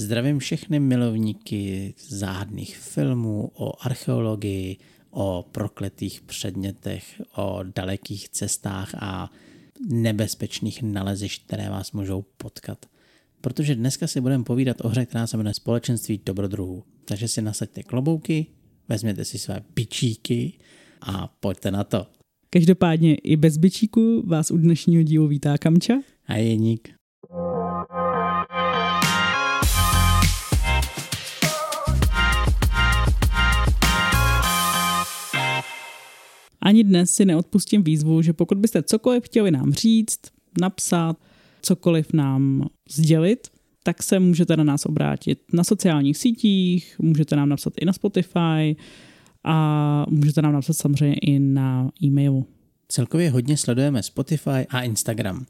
Zdravím všechny milovníky záhadných filmů o archeologii, o prokletých předmětech, o dalekých cestách a nebezpečných nalezišť, které vás můžou potkat. Protože dneska si budeme povídat o hře, která se jmenuje Společenství dobrodruhů. Takže si nasaďte klobouky, vezměte si své bičíky a pojďte na to. Každopádně i bez bičíku vás u dnešního dílu vítá Kamča a Jeník. Ani dnes si neodpustím výzvu, že pokud byste cokoliv chtěli nám říct, napsat, cokoliv nám sdělit, tak se můžete na nás obrátit na sociálních sítích, můžete nám napsat i na Spotify a můžete nám napsat samozřejmě i na e-mailu. Celkově hodně sledujeme Spotify a Instagram.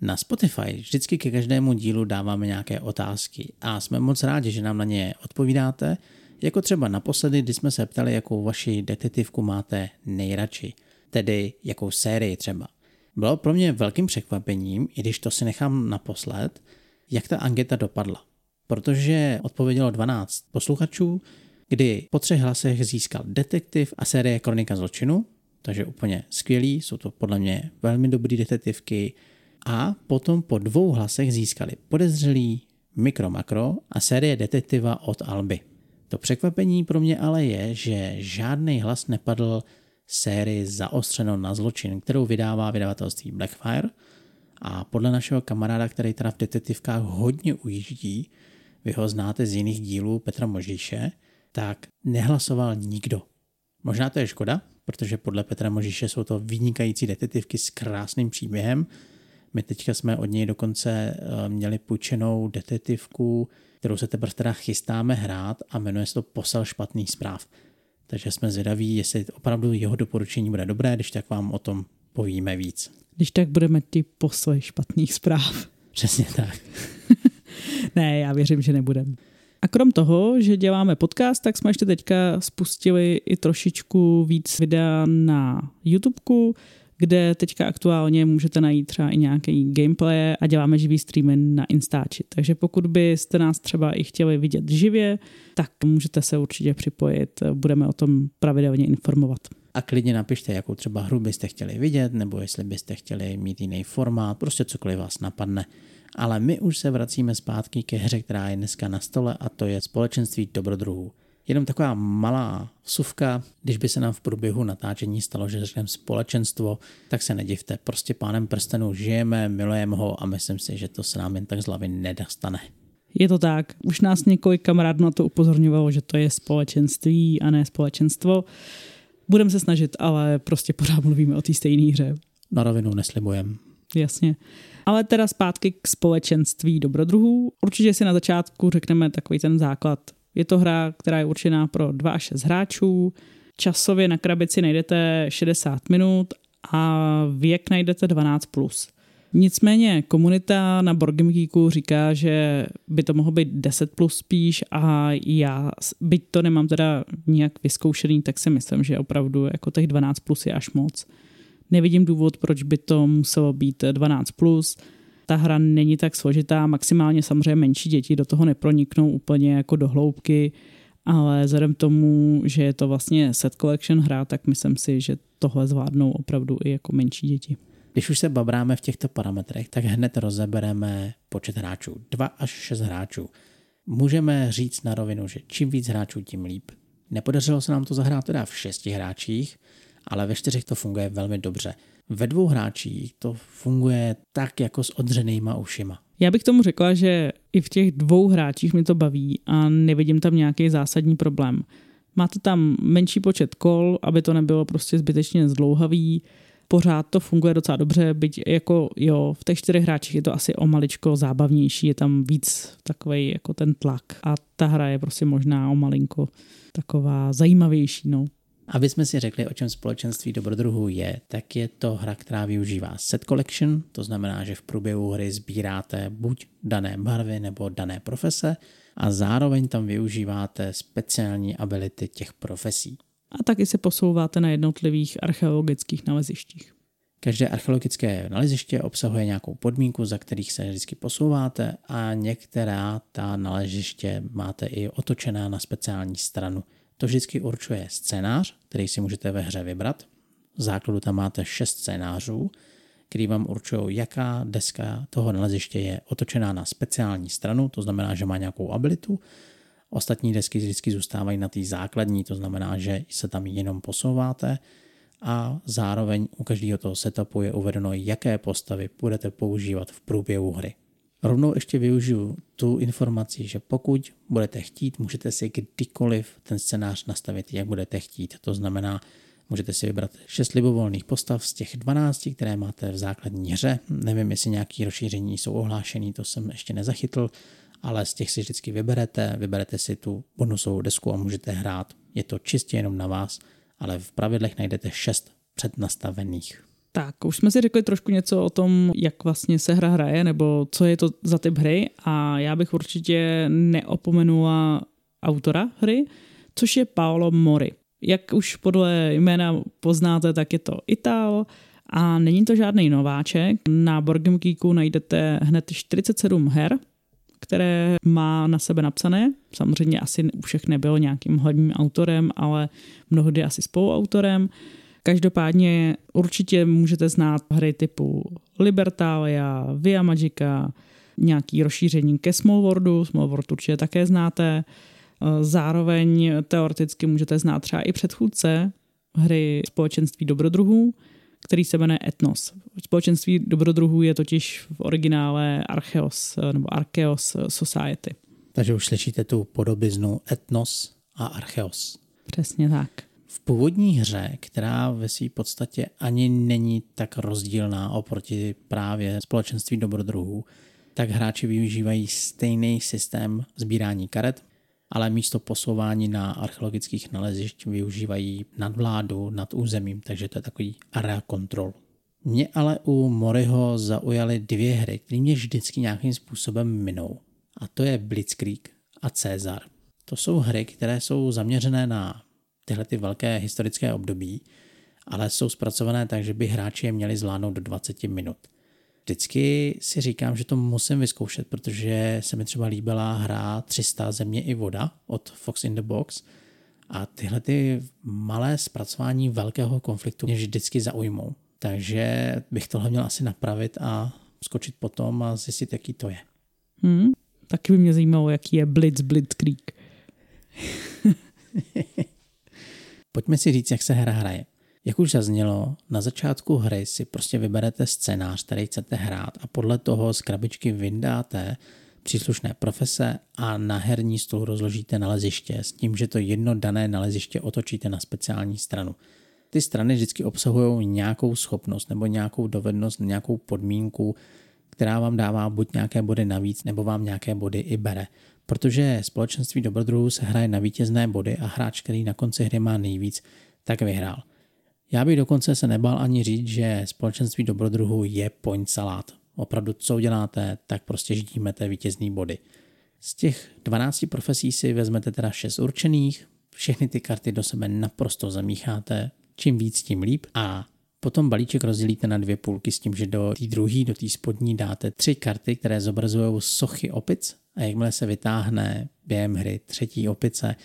Na Spotify vždycky ke každému dílu dáváme nějaké otázky a jsme moc rádi, že nám na ně odpovídáte, jako třeba naposledy, kdy jsme se ptali, jakou vaši detektivku máte nejradši, tedy jakou sérii třeba. Bylo pro mě velkým překvapením, i když to si nechám naposled, jak ta anketa dopadla. Protože odpovědělo 12 posluchačů, kdy po třech hlasech získal detektiv a série Kronika zločinu, takže úplně skvělý, jsou to podle mě velmi dobrý detektivky. A potom po dvou hlasech získali podezřelý, mikro makro a série detektiva od Alby. To překvapení pro mě ale je, že žádný hlas nepadl sérii Zaostřeno na zločin, kterou vydává vydavatelství Blackfire a podle našeho kamaráda, který teda v detektivkách hodně ujíždí, vy ho znáte z jiných dílů Petra Možíše, tak nehlasoval nikdo. Možná to je škoda, protože podle Petra Možíše jsou to vynikající detektivky s krásným příběhem. My teďka jsme od něj dokonce eh, měli půjčenou detektivku, kterou se teprve teda chystáme hrát a jmenuje se to Posel špatných zpráv. Takže jsme zvědaví, jestli opravdu jeho doporučení bude dobré, když tak vám o tom povíme víc. Když tak budeme ty posly špatných zpráv. Přesně tak. ne, já věřím, že nebudem. A krom toho, že děláme podcast, tak jsme ještě teďka spustili i trošičku víc videa na YouTubeku, kde teďka aktuálně můžete najít třeba i nějaký gameplay a děláme živý streamy na Instači. Takže pokud byste nás třeba i chtěli vidět živě, tak můžete se určitě připojit, budeme o tom pravidelně informovat. A klidně napište, jakou třeba hru byste chtěli vidět, nebo jestli byste chtěli mít jiný formát, prostě cokoliv vás napadne. Ale my už se vracíme zpátky ke hře, která je dneska na stole a to je společenství dobrodruhů. Jenom taková malá vsuvka, když by se nám v průběhu natáčení stalo, že řekneme společenstvo, tak se nedivte. Prostě pánem prstenů žijeme, milujeme ho a myslím si, že to se nám jen tak z hlavy nedostane. Je to tak. Už nás několik kamarádů na to upozorňovalo, že to je společenství a ne společenstvo. Budeme se snažit, ale prostě pořád mluvíme o té stejné hře. Na rovinu neslibujem. Jasně. Ale teda zpátky k společenství dobrodruhů. Určitě si na začátku řekneme takový ten základ je to hra, která je určená pro 2 až 6 hráčů. Časově na krabici najdete 60 minut a věk najdete 12+. Plus. Nicméně komunita na Geeku říká, že by to mohlo být 10 plus spíš a já, byť to nemám teda nějak vyzkoušený, tak si myslím, že opravdu jako těch 12 plus je až moc. Nevidím důvod, proč by to muselo být 12 plus ta hra není tak složitá, maximálně samozřejmě menší děti do toho neproniknou úplně jako do hloubky, ale vzhledem tomu, že je to vlastně set collection hra, tak myslím si, že tohle zvládnou opravdu i jako menší děti. Když už se babráme v těchto parametrech, tak hned rozebereme počet hráčů. Dva až šest hráčů. Můžeme říct na rovinu, že čím víc hráčů, tím líp. Nepodařilo se nám to zahrát teda v šesti hráčích, ale ve čtyřech to funguje velmi dobře. Ve dvou hráčích to funguje tak jako s odřenýma ušima. Já bych tomu řekla, že i v těch dvou hráčích mi to baví a nevidím tam nějaký zásadní problém. Máte tam menší počet kol, aby to nebylo prostě zbytečně zdlouhavý, pořád to funguje docela dobře, byť jako jo, v těch čtyřech hráčích je to asi o maličko zábavnější, je tam víc takový jako ten tlak a ta hra je prostě možná o malinko taková zajímavější, no. Aby jsme si řekli, o čem společenství dobrodruhů je, tak je to hra, která využívá set collection, to znamená, že v průběhu hry sbíráte buď dané barvy nebo dané profese a zároveň tam využíváte speciální ability těch profesí. A taky se posouváte na jednotlivých archeologických nalezištích. Každé archeologické naleziště obsahuje nějakou podmínku, za kterých se vždycky posouváte a některá ta naleziště máte i otočená na speciální stranu. To vždycky určuje scénář, který si můžete ve hře vybrat. V základu tam máte šest scénářů, který vám určují, jaká deska toho naleziště je otočená na speciální stranu, to znamená, že má nějakou abilitu. Ostatní desky vždycky zůstávají na té základní, to znamená, že se tam jenom posouváte a zároveň u každého toho setupu je uvedeno, jaké postavy budete používat v průběhu hry. Rovnou ještě využiju tu informaci, že pokud budete chtít, můžete si kdykoliv ten scénář nastavit, jak budete chtít. To znamená, můžete si vybrat 6 libovolných postav z těch 12, které máte v základní hře. Nevím, jestli nějaké rozšíření jsou ohlášený, to jsem ještě nezachytl, ale z těch si vždycky vyberete, vyberete si tu bonusovou desku a můžete hrát. Je to čistě jenom na vás, ale v pravidlech najdete 6 přednastavených. Tak, už jsme si řekli trošku něco o tom, jak vlastně se hra hraje, nebo co je to za typ hry a já bych určitě neopomenula autora hry, což je Paolo Mori. Jak už podle jména poznáte, tak je to Ital a není to žádný nováček. Na Board Geeku najdete hned 47 her, které má na sebe napsané. Samozřejmě asi u všech nebyl nějakým hlavním autorem, ale mnohdy asi spoluautorem. Každopádně určitě můžete znát hry typu Libertalia, Via Magica, nějaký rozšíření ke Smallworldu, Smallworld určitě také znáte. Zároveň teoreticky můžete znát třeba i předchůdce hry Společenství dobrodruhů, který se jmenuje Etnos. Společenství dobrodruhů je totiž v originále Archeos nebo Archeos Society. Takže už slyšíte tu podobiznu Etnos a Archeos. Přesně tak. V původní hře, která ve své podstatě ani není tak rozdílná oproti právě společenství dobrodruhů, tak hráči využívají stejný systém sbírání karet, ale místo posouvání na archeologických nalezišť využívají nadvládu nad územím, takže to je takový area control. Mě ale u Moriho zaujaly dvě hry, které mě vždycky nějakým způsobem minou. A to je Blitzkrieg a Cezar. To jsou hry, které jsou zaměřené na tyhle ty velké historické období, ale jsou zpracované tak, že by hráči je měli zvládnout do 20 minut. Vždycky si říkám, že to musím vyzkoušet, protože se mi třeba líbila hra 300 země i voda od Fox in the Box a tyhle ty malé zpracování velkého konfliktu mě vždycky zaujmou. Takže bych tohle měl asi napravit a skočit potom a zjistit, jaký to je. Hmm, taky by mě zajímalo, jaký je Blitz Blitzkrieg. Pojďme si říct, jak se hra hraje. Jak už zaznělo, na začátku hry si prostě vyberete scénář, který chcete hrát a podle toho z krabičky vyndáte příslušné profese a na herní stůl rozložíte naleziště s tím, že to jedno dané naleziště otočíte na speciální stranu. Ty strany vždycky obsahují nějakou schopnost nebo nějakou dovednost, nějakou podmínku, která vám dává buď nějaké body navíc, nebo vám nějaké body i bere. Protože společenství dobrodruhů se hraje na vítězné body a hráč, který na konci hry má nejvíc, tak vyhrál. Já bych dokonce se nebál ani říct, že společenství dobrodruhů je point salát. Opravdu, co uděláte, tak prostě ždímete vítězný body. Z těch 12 profesí si vezmete teda 6 určených, všechny ty karty do sebe naprosto zamícháte, čím víc, tím líp a potom balíček rozdělíte na dvě půlky s tím, že do té druhé, do té spodní dáte tři karty, které zobrazují sochy opic a jakmile se vytáhne během hry třetí opice,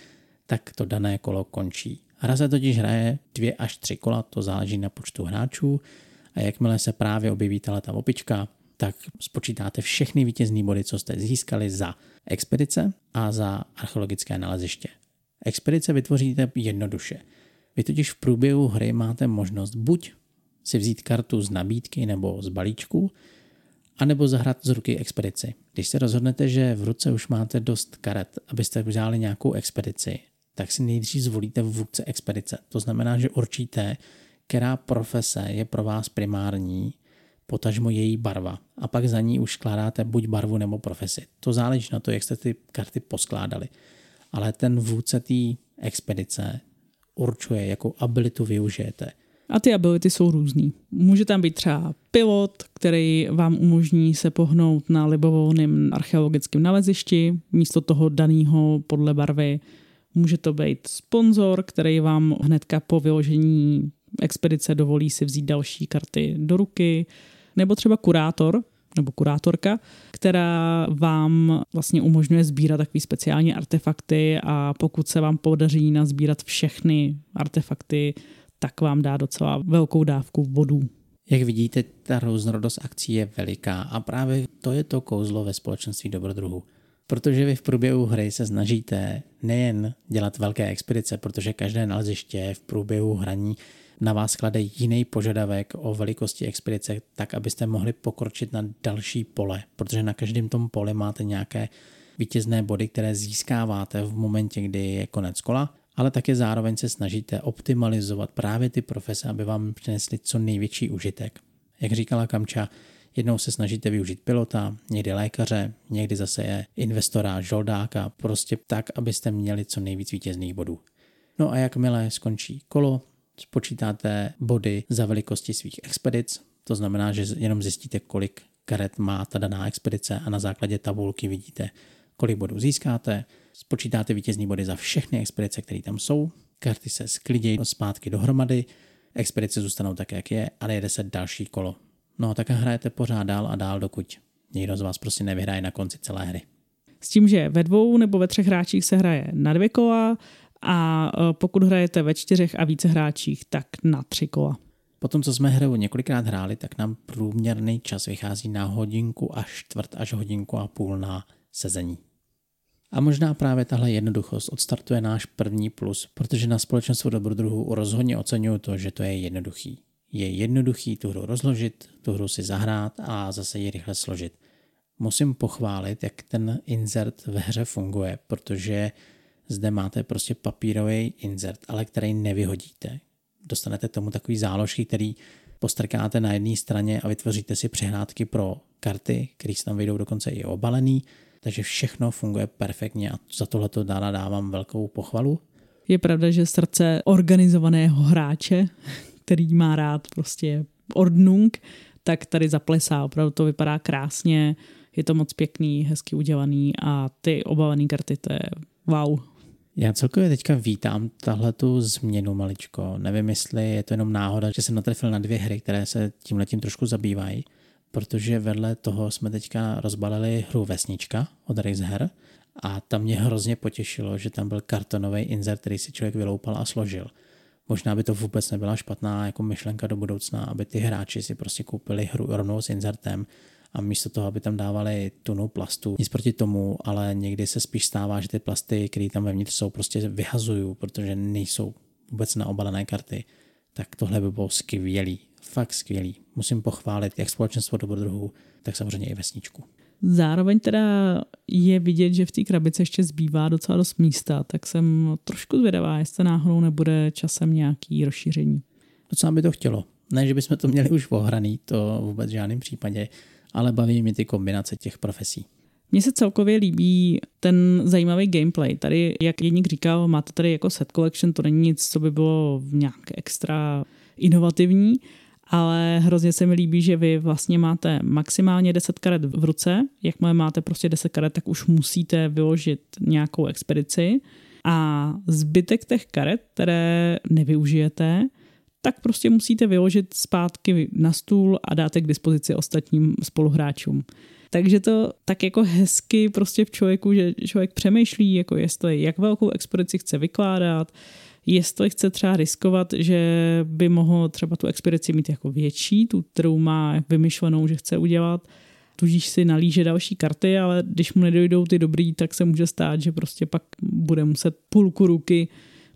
tak to dané kolo končí. Hra se totiž hraje dvě až tři kola, to záleží na počtu hráčů a jakmile se právě objeví ta opička, tak spočítáte všechny vítězné body, co jste získali za expedice a za archeologické naleziště. Expedice vytvoříte jednoduše. Vy totiž v průběhu hry máte možnost buď si vzít kartu z nabídky nebo z balíčku, anebo zahrát z ruky expedici. Když se rozhodnete, že v ruce už máte dost karet, abyste vzali nějakou expedici, tak si nejdřív zvolíte vůdce expedice. To znamená, že určíte, která profese je pro vás primární, potažmo její barva. A pak za ní už skládáte buď barvu nebo profesi. To záleží na to, jak jste ty karty poskládali. Ale ten vůdce té expedice určuje, jakou abilitu využijete. A ty ability jsou různý. Může tam být třeba pilot, který vám umožní se pohnout na libovolném archeologickém nalezišti. Místo toho daného podle barvy. Může to být sponzor, který vám hnedka po vyložení expedice dovolí si vzít další karty do ruky, nebo třeba kurátor, nebo kurátorka, která vám vlastně umožňuje sbírat takové speciální artefakty. A pokud se vám podaří nazbírat všechny artefakty, tak vám dá docela velkou dávku bodů. Jak vidíte, ta různorodost akcí je veliká a právě to je to kouzlo ve společenství dobrodruhu. Protože vy v průběhu hry se snažíte nejen dělat velké expedice, protože každé naleziště v průběhu hraní na vás klade jiný požadavek o velikosti expedice, tak abyste mohli pokročit na další pole, protože na každém tom poli máte nějaké vítězné body, které získáváte v momentě, kdy je konec kola, ale také zároveň se snažíte optimalizovat právě ty profese, aby vám přinesly co největší užitek. Jak říkala Kamča, jednou se snažíte využít pilota, někdy lékaře, někdy zase je investora, žoldáka, prostě tak, abyste měli co nejvíc vítězných bodů. No a jakmile skončí kolo, spočítáte body za velikosti svých expedic, to znamená, že jenom zjistíte, kolik karet má ta daná expedice a na základě tabulky vidíte, kolik bodů získáte, spočítáte vítězní body za všechny expedice, které tam jsou, karty se sklidějí zpátky dohromady, expedice zůstanou tak, jak je, ale jede se další kolo. No tak hrajete pořád dál a dál, dokud někdo z vás prostě nevyhraje na konci celé hry. S tím, že ve dvou nebo ve třech hráčích se hraje na dvě kola, a e, pokud hrajete ve čtyřech a více hráčích, tak na tři kola. Potom, co jsme hru několikrát hráli, tak nám průměrný čas vychází na hodinku až čtvrt až hodinku a půl na sezení. A možná právě tahle jednoduchost odstartuje náš první plus, protože na společenstvu dobrodruhu rozhodně oceňuju to, že to je jednoduchý. Je jednoduchý tu hru rozložit, tu hru si zahrát a zase ji rychle složit. Musím pochválit, jak ten insert ve hře funguje, protože zde máte prostě papírový insert, ale který nevyhodíte. Dostanete tomu takový záložky, který postrkáte na jedné straně a vytvoříte si přehrádky pro karty, které se tam vyjdou dokonce i obalený, takže všechno funguje perfektně a za tohle to dále dávám velkou pochvalu. Je pravda, že srdce organizovaného hráče, který má rád prostě ordnung, tak tady zaplesá, opravdu to vypadá krásně, je to moc pěkný, hezky udělaný a ty obalené karty, to je wow, já celkově teďka vítám tahle tu změnu maličko. Nevím, jestli je to jenom náhoda, že jsem natrefil na dvě hry, které se tím letím trošku zabývají, protože vedle toho jsme teďka rozbalili hru Vesnička od Razer a tam mě hrozně potěšilo, že tam byl kartonový insert, který si člověk vyloupal a složil. Možná by to vůbec nebyla špatná jako myšlenka do budoucna, aby ty hráči si prostě koupili hru rovnou s insertem a místo toho, aby tam dávali tunu plastu, nic proti tomu, ale někdy se spíš stává, že ty plasty, které tam vevnitř jsou, prostě vyhazují, protože nejsou vůbec na obalené karty. Tak tohle by bylo skvělý, fakt skvělý. Musím pochválit jak společenstvo dobrodruhů, tak samozřejmě i vesničku. Zároveň teda je vidět, že v té krabici ještě zbývá docela dost místa, tak jsem trošku zvědavá, jestli náhodou nebude časem nějaký rozšíření. Docela by to chtělo. Ne, že bychom to měli už ohraný, to vůbec v žádném případě, ale baví mě ty kombinace těch profesí. Mně se celkově líbí ten zajímavý gameplay. Tady, jak Jeník říkal, máte tady jako set collection, to není nic, co by bylo nějak extra inovativní, ale hrozně se mi líbí, že vy vlastně máte maximálně 10 karet v ruce. Jakmile máte prostě 10 karet, tak už musíte vyložit nějakou expedici a zbytek těch karet, které nevyužijete, tak prostě musíte vyložit zpátky na stůl a dáte k dispozici ostatním spoluhráčům. Takže to tak jako hezky prostě v člověku, že člověk přemýšlí, jako jestli jak velkou expedici chce vykládat, jestli chce třeba riskovat, že by mohl třeba tu expedici mít jako větší, tu, kterou má vymyšlenou, že chce udělat, tudíž si nalíže další karty, ale když mu nedojdou ty dobrý, tak se může stát, že prostě pak bude muset půlku ruky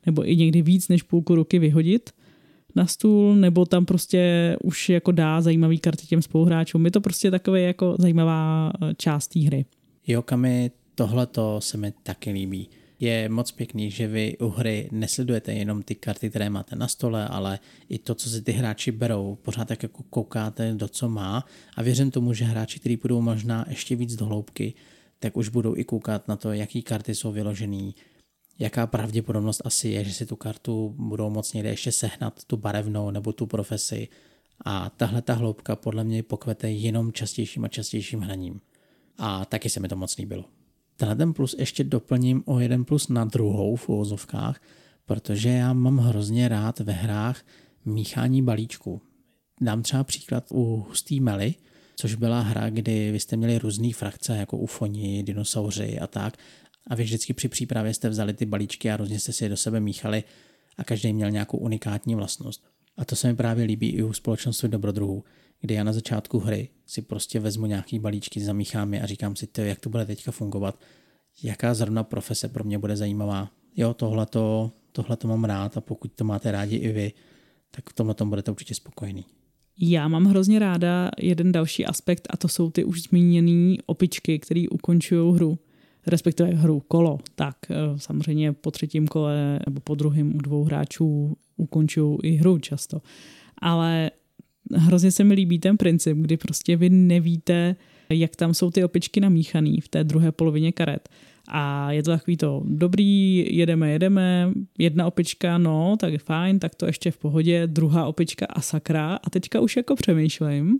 nebo i někdy víc než půlku ruky vyhodit na stůl, nebo tam prostě už jako dá zajímavý karty těm spoluhráčům. Je to prostě takové jako zajímavá eh, část té hry. Jo, Kami, tohle to se mi taky líbí. Je moc pěkný, že vy u hry nesledujete jenom ty karty, které máte na stole, ale i to, co si ty hráči berou. Pořád tak jako koukáte, do co má a věřím tomu, že hráči, kteří budou možná ještě víc do hloubky, tak už budou i koukat na to, jaký karty jsou vyložený, jaká pravděpodobnost asi je, že si tu kartu budou moct někde ještě sehnat, tu barevnou nebo tu profesi. A tahle ta hloubka podle mě pokvete jenom častějším a častějším hraním. A taky se mi to moc líbilo. Tenhle ten plus ještě doplním o jeden plus na druhou v uvozovkách, protože já mám hrozně rád ve hrách míchání balíčků. Dám třeba příklad u hustý mely, což byla hra, kdy vy jste měli různé frakce, jako ufoni, dinosauři a tak. A vy vždycky při přípravě jste vzali ty balíčky a různě jste si je do sebe míchali a každý měl nějakou unikátní vlastnost. A to se mi právě líbí i u společnosti dobrodruhů, kdy já na začátku hry si prostě vezmu nějaký balíčky, zamíchám je a říkám si, jak to bude teďka fungovat, jaká zrovna profese pro mě bude zajímavá. Jo, tohle to mám rád a pokud to máte rádi i vy, tak v tomhle tom budete určitě spokojení. Já mám hrozně ráda jeden další aspekt a to jsou ty už zmíněné opičky, které ukončují hru respektive hru kolo, tak eh, samozřejmě po třetím kole nebo po druhém u dvou hráčů ukončují i hru často. Ale hrozně se mi líbí ten princip, kdy prostě vy nevíte, jak tam jsou ty opičky namíchaný v té druhé polovině karet. A je to takový to dobrý, jedeme, jedeme, jedna opička, no, tak je fajn, tak to ještě v pohodě, druhá opička a sakra. A teďka už jako přemýšlím,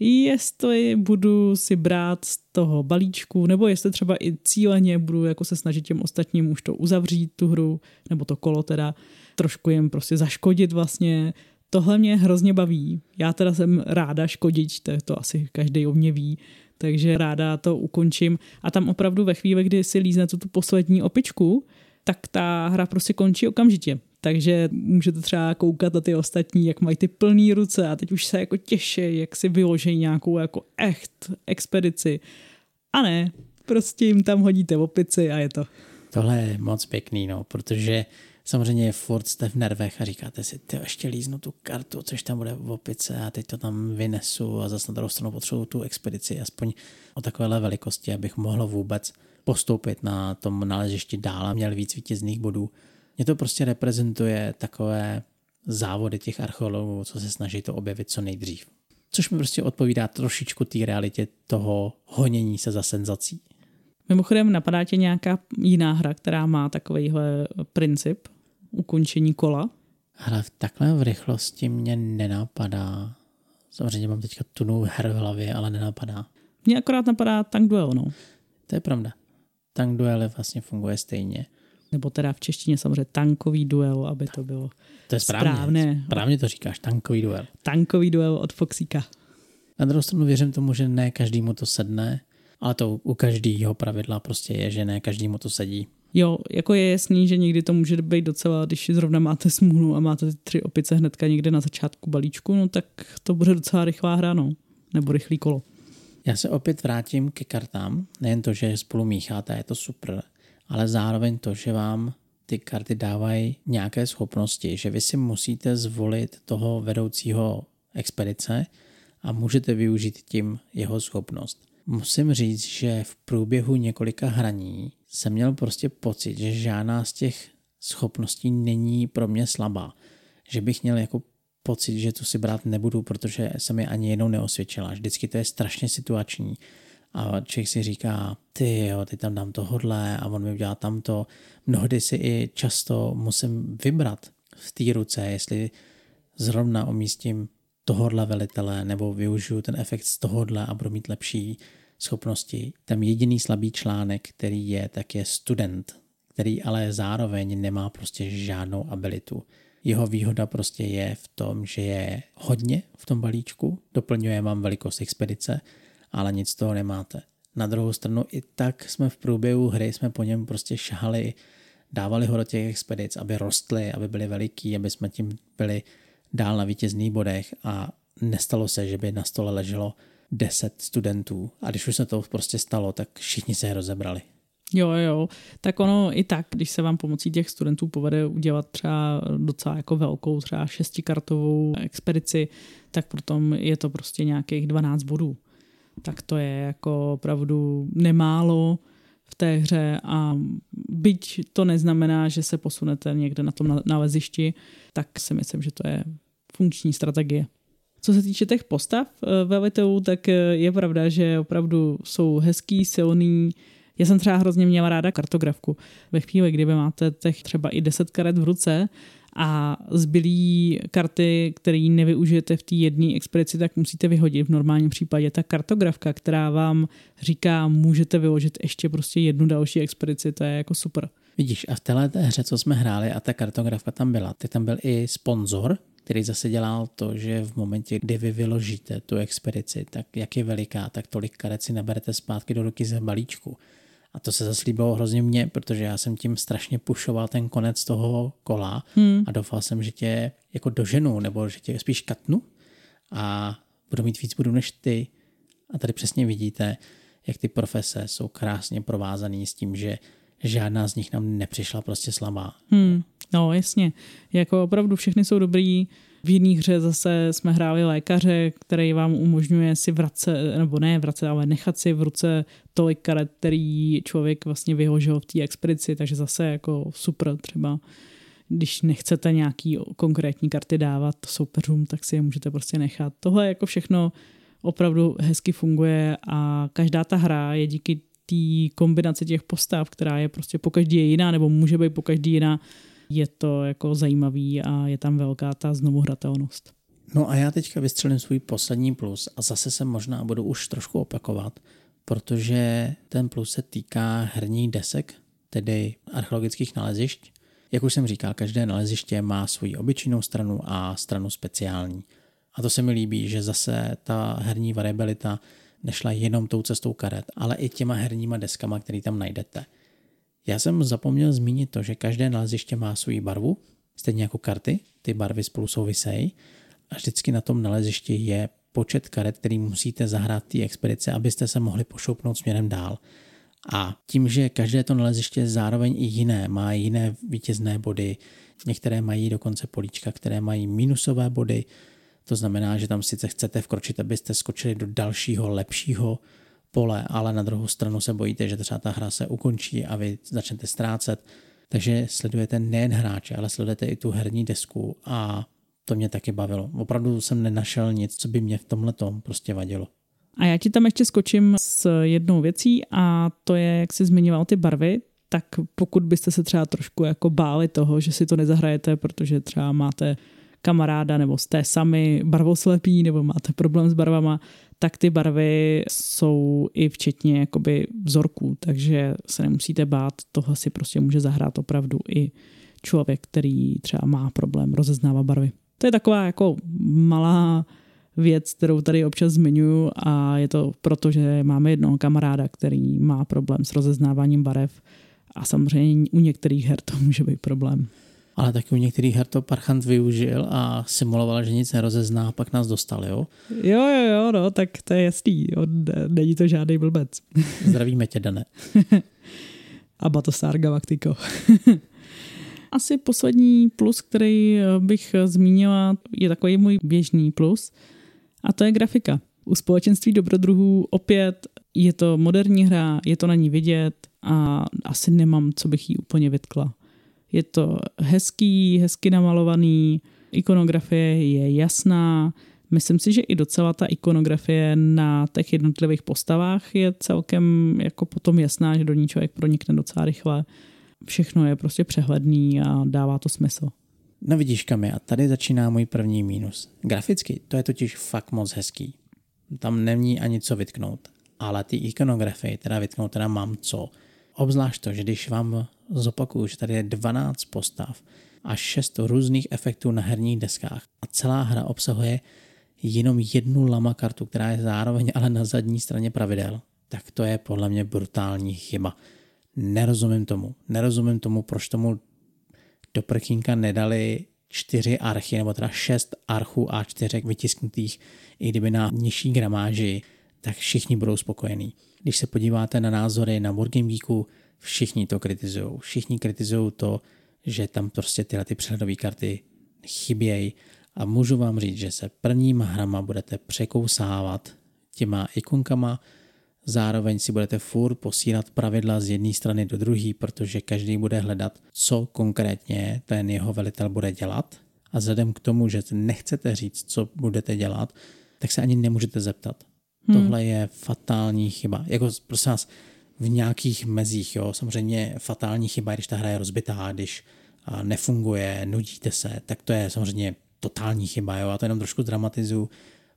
jestli budu si brát z toho balíčku, nebo jestli třeba i cíleně budu jako se snažit těm ostatním už to uzavřít, tu hru, nebo to kolo teda, trošku jim prostě zaškodit vlastně. Tohle mě hrozně baví. Já teda jsem ráda škodit, to, to asi každý o mě ví, takže ráda to ukončím. A tam opravdu ve chvíli, kdy si lízne tu poslední opičku, tak ta hra prostě končí okamžitě takže můžete třeba koukat na ty ostatní, jak mají ty plné ruce a teď už se jako těší, jak si vyloží nějakou jako echt expedici. A ne, prostě jim tam hodíte opici a je to. Tohle je moc pěkný, no, protože samozřejmě furt jste v nervech a říkáte si, ty ještě líznu tu kartu, což tam bude v opice a teď to tam vynesu a zase na druhou stranu potřebuju tu expedici aspoň o takovéhle velikosti, abych mohl vůbec postoupit na tom nalezišti dál a měl víc vítězných bodů. Mě to prostě reprezentuje takové závody těch archeologů, co se snaží to objevit co nejdřív. Což mi prostě odpovídá trošičku té realitě toho honění se za senzací. Mimochodem, napadá tě nějaká jiná hra, která má takovýhle princip ukončení kola? Hra v takhle v rychlosti mě nenapadá. Samozřejmě mám teďka tunu her v hlavě, ale nenapadá. Mně akorát napadá Tank Duel, no. To je pravda. Tank Duel vlastně funguje stejně nebo teda v češtině samozřejmě tankový duel, aby to bylo to je správně, správné. Správně to říkáš, tankový duel. Tankový duel od Foxíka. Na druhou stranu věřím tomu, že ne každému to sedne, ale to u každého pravidla prostě je, že ne každému to sedí. Jo, jako je jasný, že někdy to může být docela, když zrovna máte smůlu a máte ty tři opice hnedka někde na začátku balíčku, no tak to bude docela rychlá hra, no. Nebo rychlý kolo. Já se opět vrátím ke kartám. Nejen to, že spolu mícháte, je to super, ale zároveň to, že vám ty karty dávají nějaké schopnosti, že vy si musíte zvolit toho vedoucího expedice a můžete využít tím jeho schopnost. Musím říct, že v průběhu několika hraní jsem měl prostě pocit, že žádná z těch schopností není pro mě slabá. Že bych měl jako pocit, že tu si brát nebudu, protože se mi ani jednou neosvědčila. Vždycky to je strašně situační a člověk si říká, ty jo, ty tam dám tohodle a on mi udělá tamto. Mnohdy si i často musím vybrat v té ruce, jestli zrovna omístím tohodle velitele nebo využiju ten efekt z tohodle a budu mít lepší schopnosti. Ten jediný slabý článek, který je, tak je student, který ale zároveň nemá prostě žádnou abilitu. Jeho výhoda prostě je v tom, že je hodně v tom balíčku, doplňuje vám velikost expedice, ale nic z toho nemáte. Na druhou stranu i tak jsme v průběhu hry jsme po něm prostě šahali, dávali ho do těch expedic, aby rostly, aby byly veliký, aby jsme tím byli dál na vítězných bodech a nestalo se, že by na stole leželo 10 studentů a když už se to prostě stalo, tak všichni se rozebrali. Jo, jo, tak ono i tak, když se vám pomocí těch studentů povede udělat třeba docela jako velkou, třeba šestikartovou expedici, tak potom je to prostě nějakých 12 bodů tak to je jako opravdu nemálo v té hře a byť to neznamená, že se posunete někde na tom nalezišti, tak si myslím, že to je funkční strategie. Co se týče těch postav eh, ve Litou, tak eh, je pravda, že opravdu jsou hezký, silný. Já jsem třeba hrozně měla ráda kartografku. Ve chvíli, kdyby máte těch třeba i 10 karet v ruce a zbylý karty, které nevyužijete v té jedné expedici, tak musíte vyhodit v normálním případě. Ta kartografka, která vám říká, můžete vyložit ještě prostě jednu další expedici, to je jako super. Vidíš, a v téhle hře, co jsme hráli a ta kartografka tam byla, tak tam byl i sponzor, který zase dělal to, že v momentě, kdy vy vyložíte tu expedici, tak jak je veliká, tak tolik karet si naberete zpátky do ruky ze balíčku. A to se zase líbilo hrozně mě, protože já jsem tím strašně pušoval ten konec toho kola hmm. a doufal jsem, že tě jako doženu, nebo že tě spíš katnu a budu mít víc budu než ty. A tady přesně vidíte, jak ty profese jsou krásně provázané s tím, že žádná z nich nám nepřišla prostě slabá. Hmm. No jasně, jako opravdu všechny jsou dobrý. V jiné hře zase jsme hráli lékaře, který vám umožňuje si vracet, nebo ne vracet, ale nechat si v ruce tolik karet, který člověk vlastně vyhožil v té expedici, takže zase jako super třeba když nechcete nějaký konkrétní karty dávat soupeřům, tak si je můžete prostě nechat. Tohle jako všechno opravdu hezky funguje a každá ta hra je díky té kombinaci těch postav, která je prostě po každý jiná, nebo může být po každý jiná, je to jako zajímavý a je tam velká ta znovuhratelnost. No a já teďka vystřelím svůj poslední plus a zase se možná budu už trošku opakovat, protože ten plus se týká herních desek, tedy archeologických nalezišť. Jak už jsem říkal, každé naleziště má svoji obyčejnou stranu a stranu speciální. A to se mi líbí, že zase ta herní variabilita nešla jenom tou cestou karet, ale i těma herníma deskama, který tam najdete. Já jsem zapomněl zmínit to, že každé naleziště má svou barvu, stejně jako karty, ty barvy spolu souvisejí a vždycky na tom nalezišti je počet karet, který musíte zahrát té expedice, abyste se mohli pošoupnout směrem dál. A tím, že každé to naleziště zároveň i jiné, má jiné vítězné body, některé mají dokonce políčka, které mají minusové body, to znamená, že tam sice chcete vkročit, abyste skočili do dalšího, lepšího pole, ale na druhou stranu se bojíte, že třeba ta hra se ukončí a vy začnete ztrácet. Takže sledujete nejen hráče, ale sledujete i tu herní desku a to mě taky bavilo. Opravdu jsem nenašel nic, co by mě v tomhle tom prostě vadilo. A já ti tam ještě skočím s jednou věcí a to je, jak jsi zmiňoval ty barvy, tak pokud byste se třeba trošku jako báli toho, že si to nezahrajete, protože třeba máte kamaráda nebo jste sami barvoslepí nebo máte problém s barvama, tak ty barvy jsou i včetně jakoby vzorků, takže se nemusíte bát, tohle si prostě může zahrát opravdu i člověk, který třeba má problém rozeznávat barvy. To je taková jako malá věc, kterou tady občas zmiňuji a je to proto, že máme jednoho kamaráda, který má problém s rozeznáváním barev a samozřejmě u některých her to může být problém ale taky u některých her to Parchant využil a simuloval, že nic nerozezná, a pak nás dostal, jo? Jo, jo, jo, no, tak to je jasný, on, není to žádný blbec. Zdravíme tě, Dane. a Battlestar Galactico. Asi poslední plus, který bych zmínila, je takový můj běžný plus, a to je grafika. U společenství dobrodruhů opět je to moderní hra, je to na ní vidět a asi nemám, co bych jí úplně vytkla. Je to hezký, hezky namalovaný, ikonografie je jasná. Myslím si, že i docela ta ikonografie na těch jednotlivých postavách je celkem jako potom jasná, že do ní člověk pronikne docela rychle. Všechno je prostě přehledný a dává to smysl. No vidíš, Kami, a tady začíná můj první mínus. Graficky to je totiž fakt moc hezký. Tam není ani co vytknout. Ale ty ikonografie teda vytknout teda mám co. Obzvlášť to, že když vám zopakuju, že tady je 12 postav a 6 různých efektů na herních deskách a celá hra obsahuje jenom jednu lama kartu, která je zároveň ale na zadní straně pravidel, tak to je podle mě brutální chyba. Nerozumím tomu. Nerozumím tomu, proč tomu do prkínka nedali čtyři archy, nebo teda šest archů A4 vytisknutých, i kdyby na nižší gramáži, tak všichni budou spokojení. Když se podíváte na názory na Wargame Geeku, všichni to kritizují. Všichni kritizují to, že tam prostě tyhle ty přehledové karty chybějí a můžu vám říct, že se prvníma hrama budete překousávat těma ikonkama, zároveň si budete furt posílat pravidla z jedné strany do druhé, protože každý bude hledat, co konkrétně ten jeho velitel bude dělat a vzhledem k tomu, že nechcete říct, co budete dělat, tak se ani nemůžete zeptat. Hmm. Tohle je fatální chyba. Jako prosím vás, v nějakých mezích, jo. Samozřejmě fatální chyba, když ta hra je rozbitá, když nefunguje, nudíte se, tak to je samozřejmě totální chyba, jo. A to jenom trošku dramatizuju,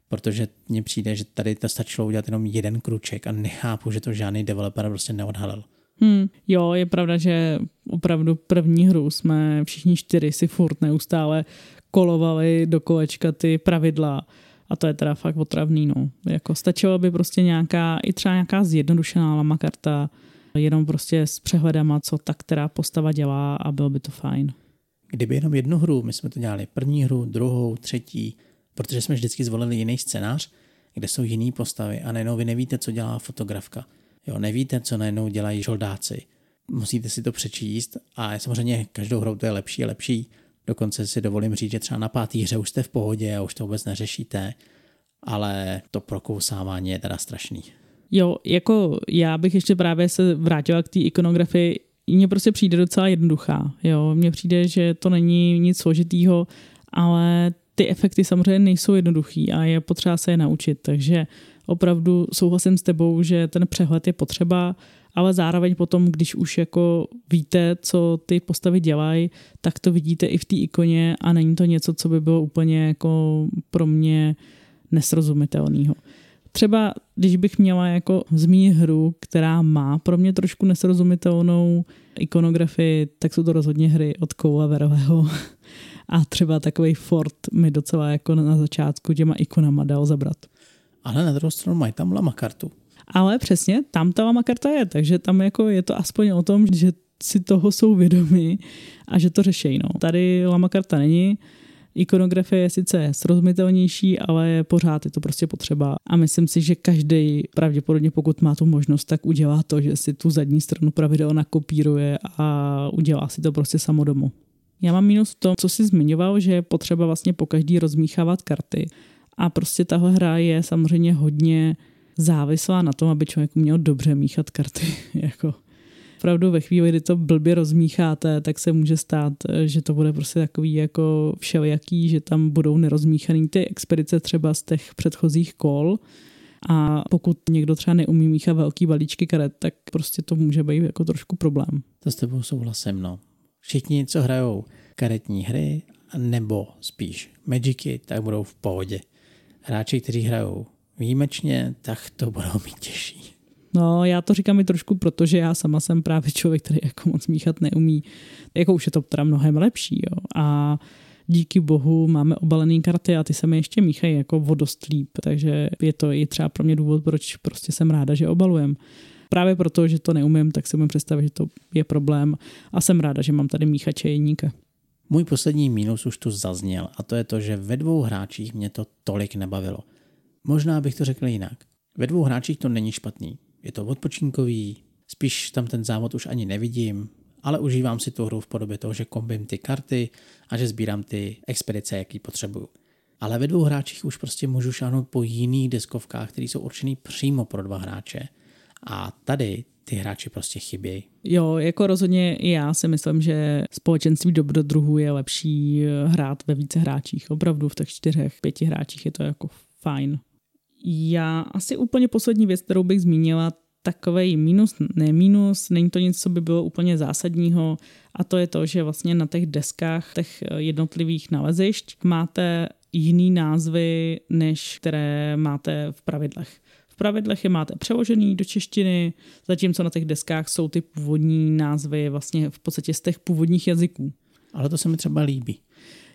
protože mně přijde, že tady to stačilo udělat jenom jeden kruček a nechápu, že to žádný developer prostě neodhalil. Hmm, jo, je pravda, že opravdu první hru jsme všichni čtyři si furt neustále kolovaly do kolečka ty pravidla. A to je teda fakt otravný, no. Jako stačilo by prostě nějaká, i třeba nějaká zjednodušená lama karta, jenom prostě s přehledama, co ta která postava dělá a bylo by to fajn. Kdyby jenom jednu hru, my jsme to dělali první hru, druhou, třetí, protože jsme vždycky zvolili jiný scénář, kde jsou jiné postavy a najednou vy nevíte, co dělá fotografka. Jo, nevíte, co najednou dělají žoldáci. Musíte si to přečíst a samozřejmě každou hrou to je lepší a lepší. Dokonce si dovolím říct, že třeba na pátý hře už jste v pohodě a už to vůbec neřešíte, ale to prokousávání je teda strašný. Jo, jako já bych ještě právě se vrátila k té ikonografii. Mně prostě přijde docela jednoduchá. Jo, mně přijde, že to není nic složitýho, ale ty efekty samozřejmě nejsou jednoduchý a je potřeba se je naučit. Takže opravdu souhlasím s tebou, že ten přehled je potřeba, ale zároveň potom, když už jako víte, co ty postavy dělají, tak to vidíte i v té ikoně a není to něco, co by bylo úplně jako pro mě nesrozumitelného. Třeba když bych měla jako zmínit hru, která má pro mě trošku nesrozumitelnou ikonografii, tak jsou to rozhodně hry od Koula Verového. A třeba takový Ford mi docela jako na začátku těma ikonama dal zabrat. Ale na druhou stranu mají tam lama kartu. Ale přesně, tam ta lama karta je, takže tam jako je to aspoň o tom, že si toho jsou vědomi a že to řeší. No. Tady lama karta není, Ikonografie je sice srozumitelnější, ale pořád je to prostě potřeba. A myslím si, že každý pravděpodobně, pokud má tu možnost, tak udělá to, že si tu zadní stranu pravidel nakopíruje a udělá si to prostě samo domů. Já mám minus v tom, co jsi zmiňoval, že je potřeba vlastně po každý rozmíchávat karty. A prostě tahle hra je samozřejmě hodně závislá na tom, aby člověk měl dobře míchat karty. jako opravdu ve chvíli, kdy to blbě rozmícháte, tak se může stát, že to bude prostě takový jako všelijaký, že tam budou nerozmíchaný ty expedice třeba z těch předchozích kol. A pokud někdo třeba neumí míchat velký balíčky karet, tak prostě to může být jako trošku problém. To s tebou souhlasím, no. Všichni, co hrajou karetní hry, nebo spíš Magicy, tak budou v pohodě. Hráči, kteří hrajou výjimečně, tak to budou mít těžší. No, já to říkám i trošku, protože já sama jsem právě člověk, který jako moc míchat neumí. Jako už je to teda mnohem lepší, jo. A díky bohu máme obalené karty a ty se mi ještě míchají jako vodost líp, takže je to i třeba pro mě důvod, proč prostě jsem ráda, že obalujem. Právě proto, že to neumím, tak si můžu představit, že to je problém a jsem ráda, že mám tady míchače jeníka. Můj poslední mínus už tu zazněl a to je to, že ve dvou hráčích mě to tolik nebavilo. Možná bych to řekl jinak. Ve dvou hráčích to není špatný je to odpočinkový, spíš tam ten závod už ani nevidím, ale užívám si tu hru v podobě toho, že kombím ty karty a že sbírám ty expedice, jaký potřebuju. Ale ve dvou hráčích už prostě můžu šáhnout po jiných deskovkách, které jsou určený přímo pro dva hráče. A tady ty hráči prostě chybějí. Jo, jako rozhodně i já si myslím, že společenství dobrodruhů je lepší hrát ve více hráčích. Opravdu v těch čtyřech, pěti hráčích je to jako fajn. Já asi úplně poslední věc, kterou bych zmínila, takový minus, ne minus, není to nic, co by bylo úplně zásadního a to je to, že vlastně na těch deskách těch jednotlivých nalezišť máte jiný názvy, než které máte v pravidlech. V pravidlech je máte přeložený do češtiny, zatímco na těch deskách jsou ty původní názvy vlastně v podstatě z těch původních jazyků. Ale to se mi třeba líbí.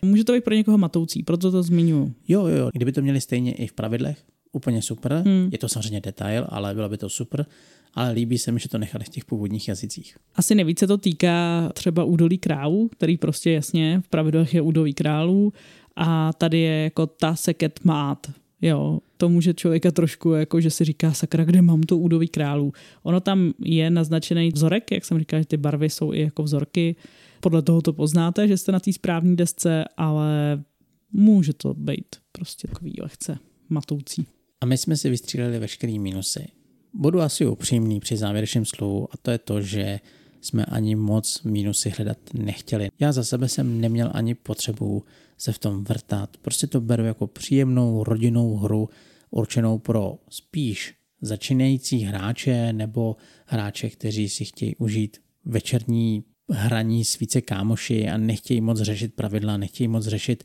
Může to být pro někoho matoucí, proto to zmiňuji. Jo, jo, kdyby to měli stejně i v pravidlech, úplně super. Hmm. Je to samozřejmě detail, ale bylo by to super. Ale líbí se mi, že to nechali v těch původních jazycích. Asi nejvíce se to týká třeba údolí králů, který prostě jasně v pravidlech je údolí králů a tady je jako ta seket mát. Jo, to může člověka trošku, jako že si říká, sakra, kde mám to údolí králů. Ono tam je naznačený vzorek, jak jsem říkal, že ty barvy jsou i jako vzorky. Podle toho to poznáte, že jste na té správné desce, ale může to být prostě takový lehce matoucí. A my jsme si vystříleli veškerý minusy. Budu asi upřímný při závěrečném slovu a to je to, že jsme ani moc minusy hledat nechtěli. Já za sebe jsem neměl ani potřebu se v tom vrtat. Prostě to beru jako příjemnou rodinnou hru určenou pro spíš začínající hráče nebo hráče, kteří si chtějí užít večerní hraní s více kámoši a nechtějí moc řešit pravidla, nechtějí moc řešit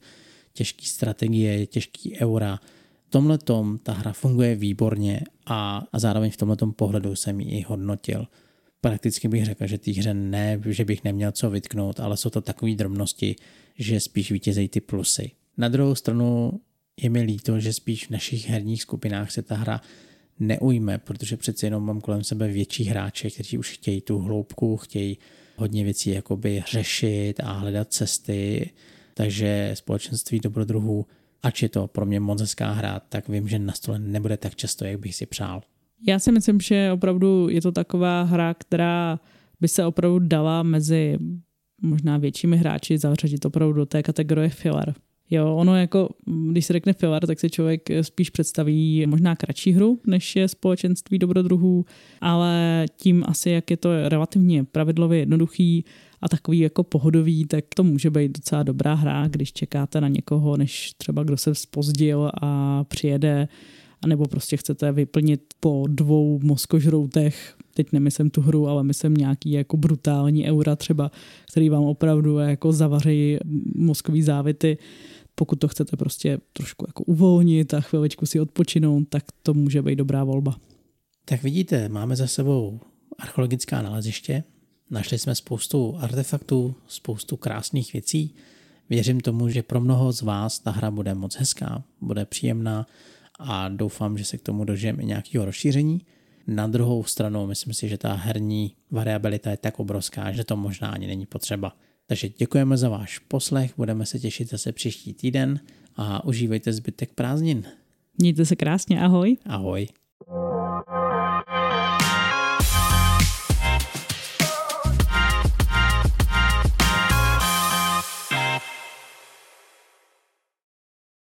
těžké strategie, těžký eura tomhle tom ta hra funguje výborně a, a zároveň v tomhle pohledu jsem ji hodnotil. prakticky bych řekl, že té hře ne, že bych neměl co vytknout, ale jsou to takové drobnosti, že spíš vítězejí ty plusy. Na druhou stranu je mi líto, že spíš v našich herních skupinách se ta hra neujme, protože přece jenom mám kolem sebe větší hráče, kteří už chtějí tu hloubku, chtějí hodně věcí jakoby řešit a hledat cesty, takže společenství dobrodruhů, ač je to pro mě moc hezká hra, tak vím, že na stole nebude tak často, jak bych si přál. Já si myslím, že opravdu je to taková hra, která by se opravdu dala mezi možná většími hráči zařadit opravdu do té kategorie filler. Jo, ono jako, když se řekne filler, tak si člověk spíš představí možná kratší hru, než je společenství dobrodruhů, ale tím asi, jak je to relativně pravidlově jednoduchý a takový jako pohodový, tak to může být docela dobrá hra, když čekáte na někoho, než třeba kdo se spozdil a přijede anebo prostě chcete vyplnit po dvou mozkožroutech, teď nemyslím tu hru, ale myslím nějaký jako brutální eura třeba, který vám opravdu jako zavaří mozkový závity, pokud to chcete prostě trošku jako uvolnit a chviličku si odpočinout, tak to může být dobrá volba. Tak vidíte, máme za sebou archeologická naleziště, našli jsme spoustu artefaktů, spoustu krásných věcí. Věřím tomu, že pro mnoho z vás ta hra bude moc hezká, bude příjemná a doufám, že se k tomu dožijeme i nějakého rozšíření. Na druhou stranu myslím si, že ta herní variabilita je tak obrovská, že to možná ani není potřeba. Takže děkujeme za váš poslech, budeme se těšit zase příští týden a užívejte zbytek prázdnin. Mějte se krásně, ahoj. Ahoj.